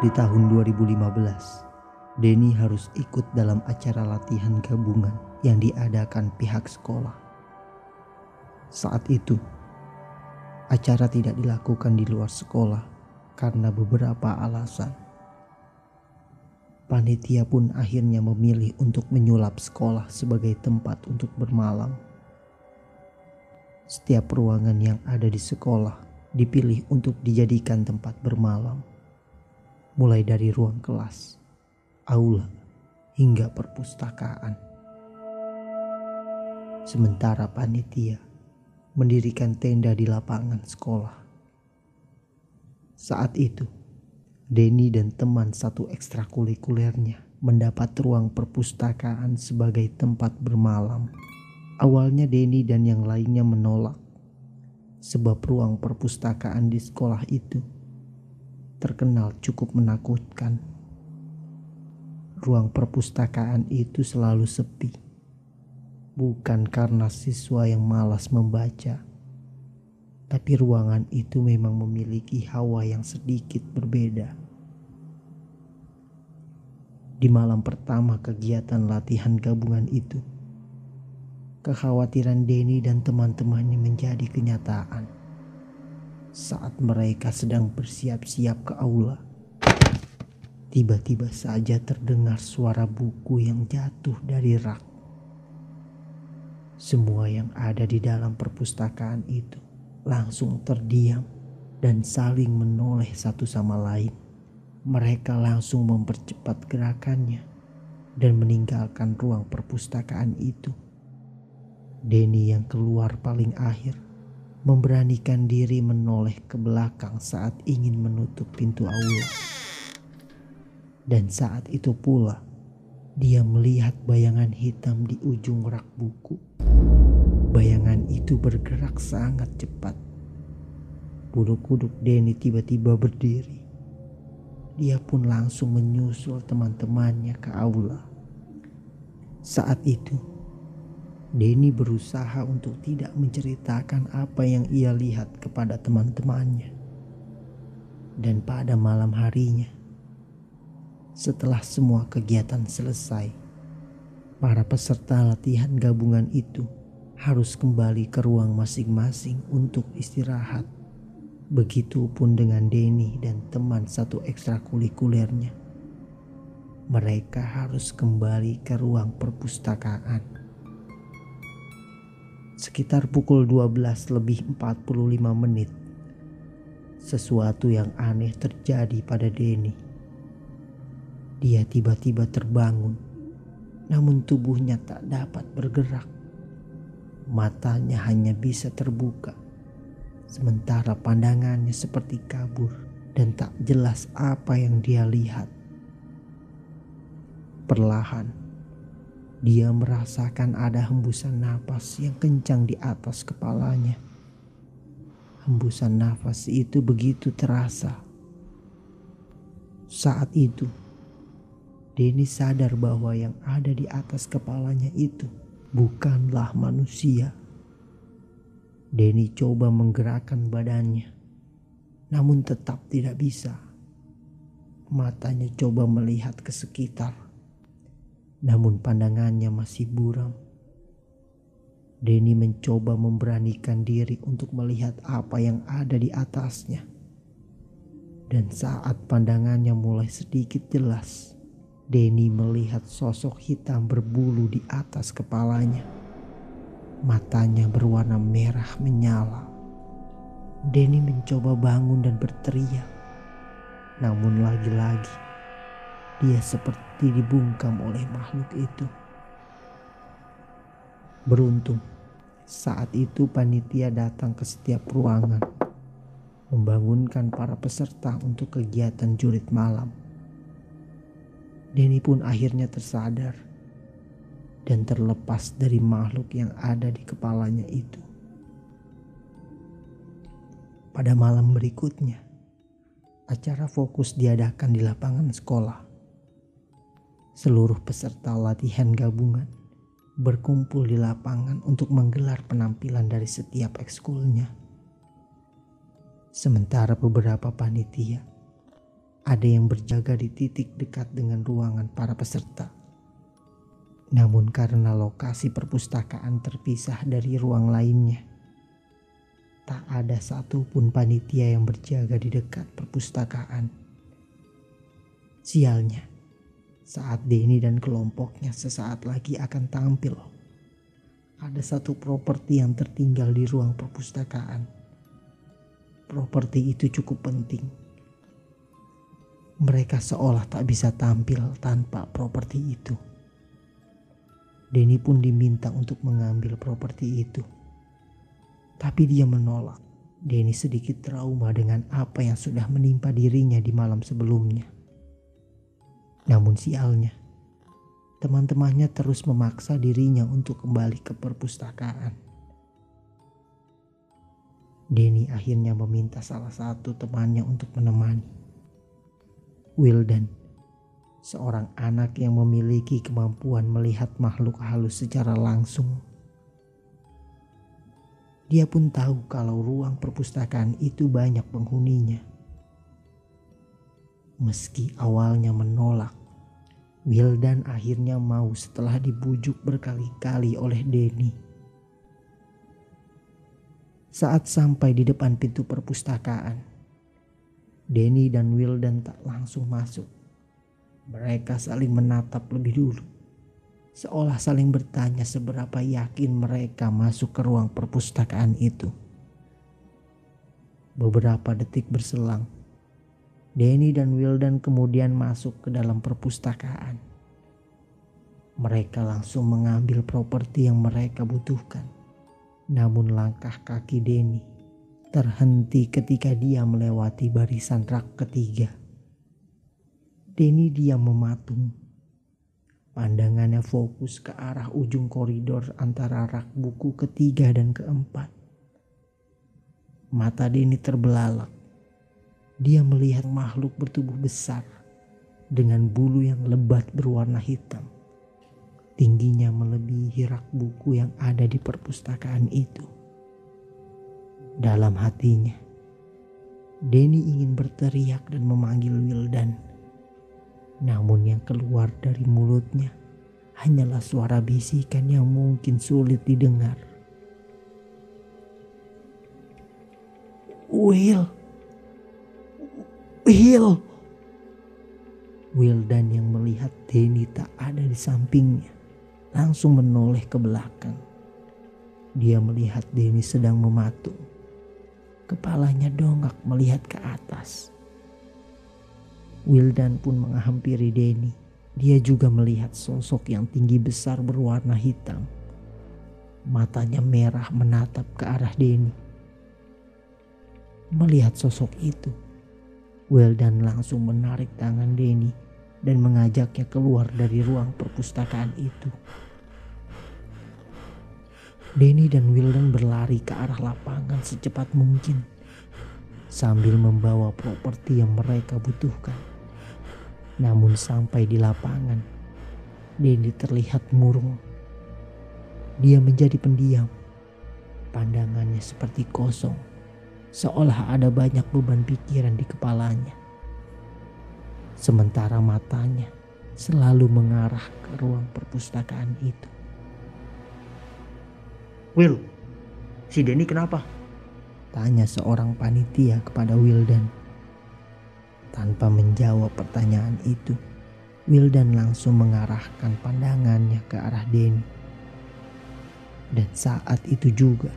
Di tahun 2015, Denny harus ikut dalam acara latihan gabungan yang diadakan pihak sekolah. Saat itu, acara tidak dilakukan di luar sekolah karena beberapa alasan. Panitia pun akhirnya memilih untuk menyulap sekolah sebagai tempat untuk bermalam. Setiap ruangan yang ada di sekolah dipilih untuk dijadikan tempat bermalam mulai dari ruang kelas, aula, hingga perpustakaan. Sementara panitia mendirikan tenda di lapangan sekolah. Saat itu, Denny dan teman satu ekstrakurikulernya mendapat ruang perpustakaan sebagai tempat bermalam. Awalnya Denny dan yang lainnya menolak sebab ruang perpustakaan di sekolah itu terkenal cukup menakutkan. Ruang perpustakaan itu selalu sepi, bukan karena siswa yang malas membaca, tapi ruangan itu memang memiliki hawa yang sedikit berbeda. Di malam pertama kegiatan latihan gabungan itu, kekhawatiran Denny dan teman-temannya menjadi kenyataan saat mereka sedang bersiap-siap ke aula. Tiba-tiba saja terdengar suara buku yang jatuh dari rak. Semua yang ada di dalam perpustakaan itu langsung terdiam dan saling menoleh satu sama lain. Mereka langsung mempercepat gerakannya dan meninggalkan ruang perpustakaan itu. Denny yang keluar paling akhir memberanikan diri menoleh ke belakang saat ingin menutup pintu aula. Dan saat itu pula, dia melihat bayangan hitam di ujung rak buku. Bayangan itu bergerak sangat cepat. Bulu kuduk Denny tiba-tiba berdiri. Dia pun langsung menyusul teman-temannya ke aula. Saat itu, Denny berusaha untuk tidak menceritakan apa yang ia lihat kepada teman-temannya. Dan pada malam harinya, setelah semua kegiatan selesai, para peserta latihan gabungan itu harus kembali ke ruang masing-masing untuk istirahat. Begitupun dengan Denny dan teman satu ekstrakurikulernya. Mereka harus kembali ke ruang perpustakaan sekitar pukul 12 lebih 45 menit. Sesuatu yang aneh terjadi pada Denny. Dia tiba-tiba terbangun, namun tubuhnya tak dapat bergerak. Matanya hanya bisa terbuka, sementara pandangannya seperti kabur dan tak jelas apa yang dia lihat. Perlahan, dia merasakan ada hembusan nafas yang kencang di atas kepalanya. Hembusan nafas itu begitu terasa. Saat itu, Denny sadar bahwa yang ada di atas kepalanya itu bukanlah manusia. Denny coba menggerakkan badannya, namun tetap tidak bisa. Matanya coba melihat ke sekitar namun pandangannya masih buram. Denny mencoba memberanikan diri untuk melihat apa yang ada di atasnya. Dan saat pandangannya mulai sedikit jelas, Denny melihat sosok hitam berbulu di atas kepalanya. Matanya berwarna merah menyala. Denny mencoba bangun dan berteriak. Namun lagi-lagi dia seperti dibungkam oleh makhluk itu. Beruntung, saat itu panitia datang ke setiap ruangan, membangunkan para peserta untuk kegiatan jurit malam. Denny pun akhirnya tersadar dan terlepas dari makhluk yang ada di kepalanya itu. Pada malam berikutnya, acara fokus diadakan di lapangan sekolah. Seluruh peserta latihan gabungan berkumpul di lapangan untuk menggelar penampilan dari setiap ekskulnya. Sementara beberapa panitia ada yang berjaga di titik dekat dengan ruangan para peserta. Namun karena lokasi perpustakaan terpisah dari ruang lainnya, tak ada satupun panitia yang berjaga di dekat perpustakaan. Sialnya, saat Denny dan kelompoknya sesaat lagi akan tampil, ada satu properti yang tertinggal di ruang perpustakaan. Properti itu cukup penting mereka seolah tak bisa tampil tanpa properti itu. Denny pun diminta untuk mengambil properti itu. Tapi dia menolak. Denny sedikit trauma dengan apa yang sudah menimpa dirinya di malam sebelumnya. Namun sialnya, teman-temannya terus memaksa dirinya untuk kembali ke perpustakaan. Denny akhirnya meminta salah satu temannya untuk menemani. Wildan, seorang anak yang memiliki kemampuan melihat makhluk halus secara langsung. Dia pun tahu kalau ruang perpustakaan itu banyak penghuninya. Meski awalnya menolak, Wildan akhirnya mau setelah dibujuk berkali-kali oleh Denny. Saat sampai di depan pintu perpustakaan, Denny dan Wildan tak langsung masuk. Mereka saling menatap lebih dulu. Seolah saling bertanya seberapa yakin mereka masuk ke ruang perpustakaan itu. Beberapa detik berselang. Denny dan Wildan kemudian masuk ke dalam perpustakaan. Mereka langsung mengambil properti yang mereka butuhkan. Namun langkah kaki Denny terhenti ketika dia melewati barisan rak ketiga. Denny diam mematung. Pandangannya fokus ke arah ujung koridor antara rak buku ketiga dan keempat. Mata Denny terbelalak. Dia melihat makhluk bertubuh besar dengan bulu yang lebat berwarna hitam. Tingginya melebihi rak buku yang ada di perpustakaan itu dalam hatinya. Denny ingin berteriak dan memanggil Wildan. Namun yang keluar dari mulutnya hanyalah suara bisikan yang mungkin sulit didengar. Will. Will. Wildan yang melihat Denny tak ada di sampingnya langsung menoleh ke belakang. Dia melihat Denny sedang mematung Kepalanya dongak melihat ke atas. Wildan pun menghampiri Denny. Dia juga melihat sosok yang tinggi besar berwarna hitam. Matanya merah menatap ke arah Denny. Melihat sosok itu, Wildan langsung menarik tangan Denny dan mengajaknya keluar dari ruang perpustakaan itu. Denny dan Wildan berlari ke arah lapangan secepat mungkin sambil membawa properti yang mereka butuhkan. Namun sampai di lapangan, Denny terlihat murung. Dia menjadi pendiam. Pandangannya seperti kosong, seolah ada banyak beban pikiran di kepalanya. Sementara matanya selalu mengarah ke ruang perpustakaan itu. Will, si Denny kenapa? Tanya seorang panitia kepada Wildan. Tanpa menjawab pertanyaan itu, Wildan langsung mengarahkan pandangannya ke arah Denny. Dan saat itu juga,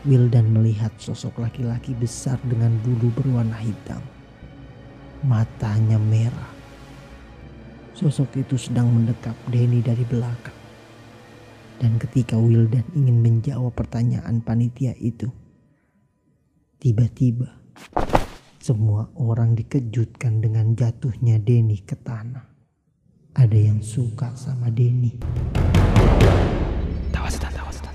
Wildan melihat sosok laki-laki besar dengan bulu berwarna hitam. Matanya merah. Sosok itu sedang mendekap Denny dari belakang. Dan ketika Wildan ingin menjawab pertanyaan panitia itu, tiba-tiba semua orang dikejutkan dengan jatuhnya Denny ke tanah. Ada yang suka sama Denny. Tawas, tawas, tawas.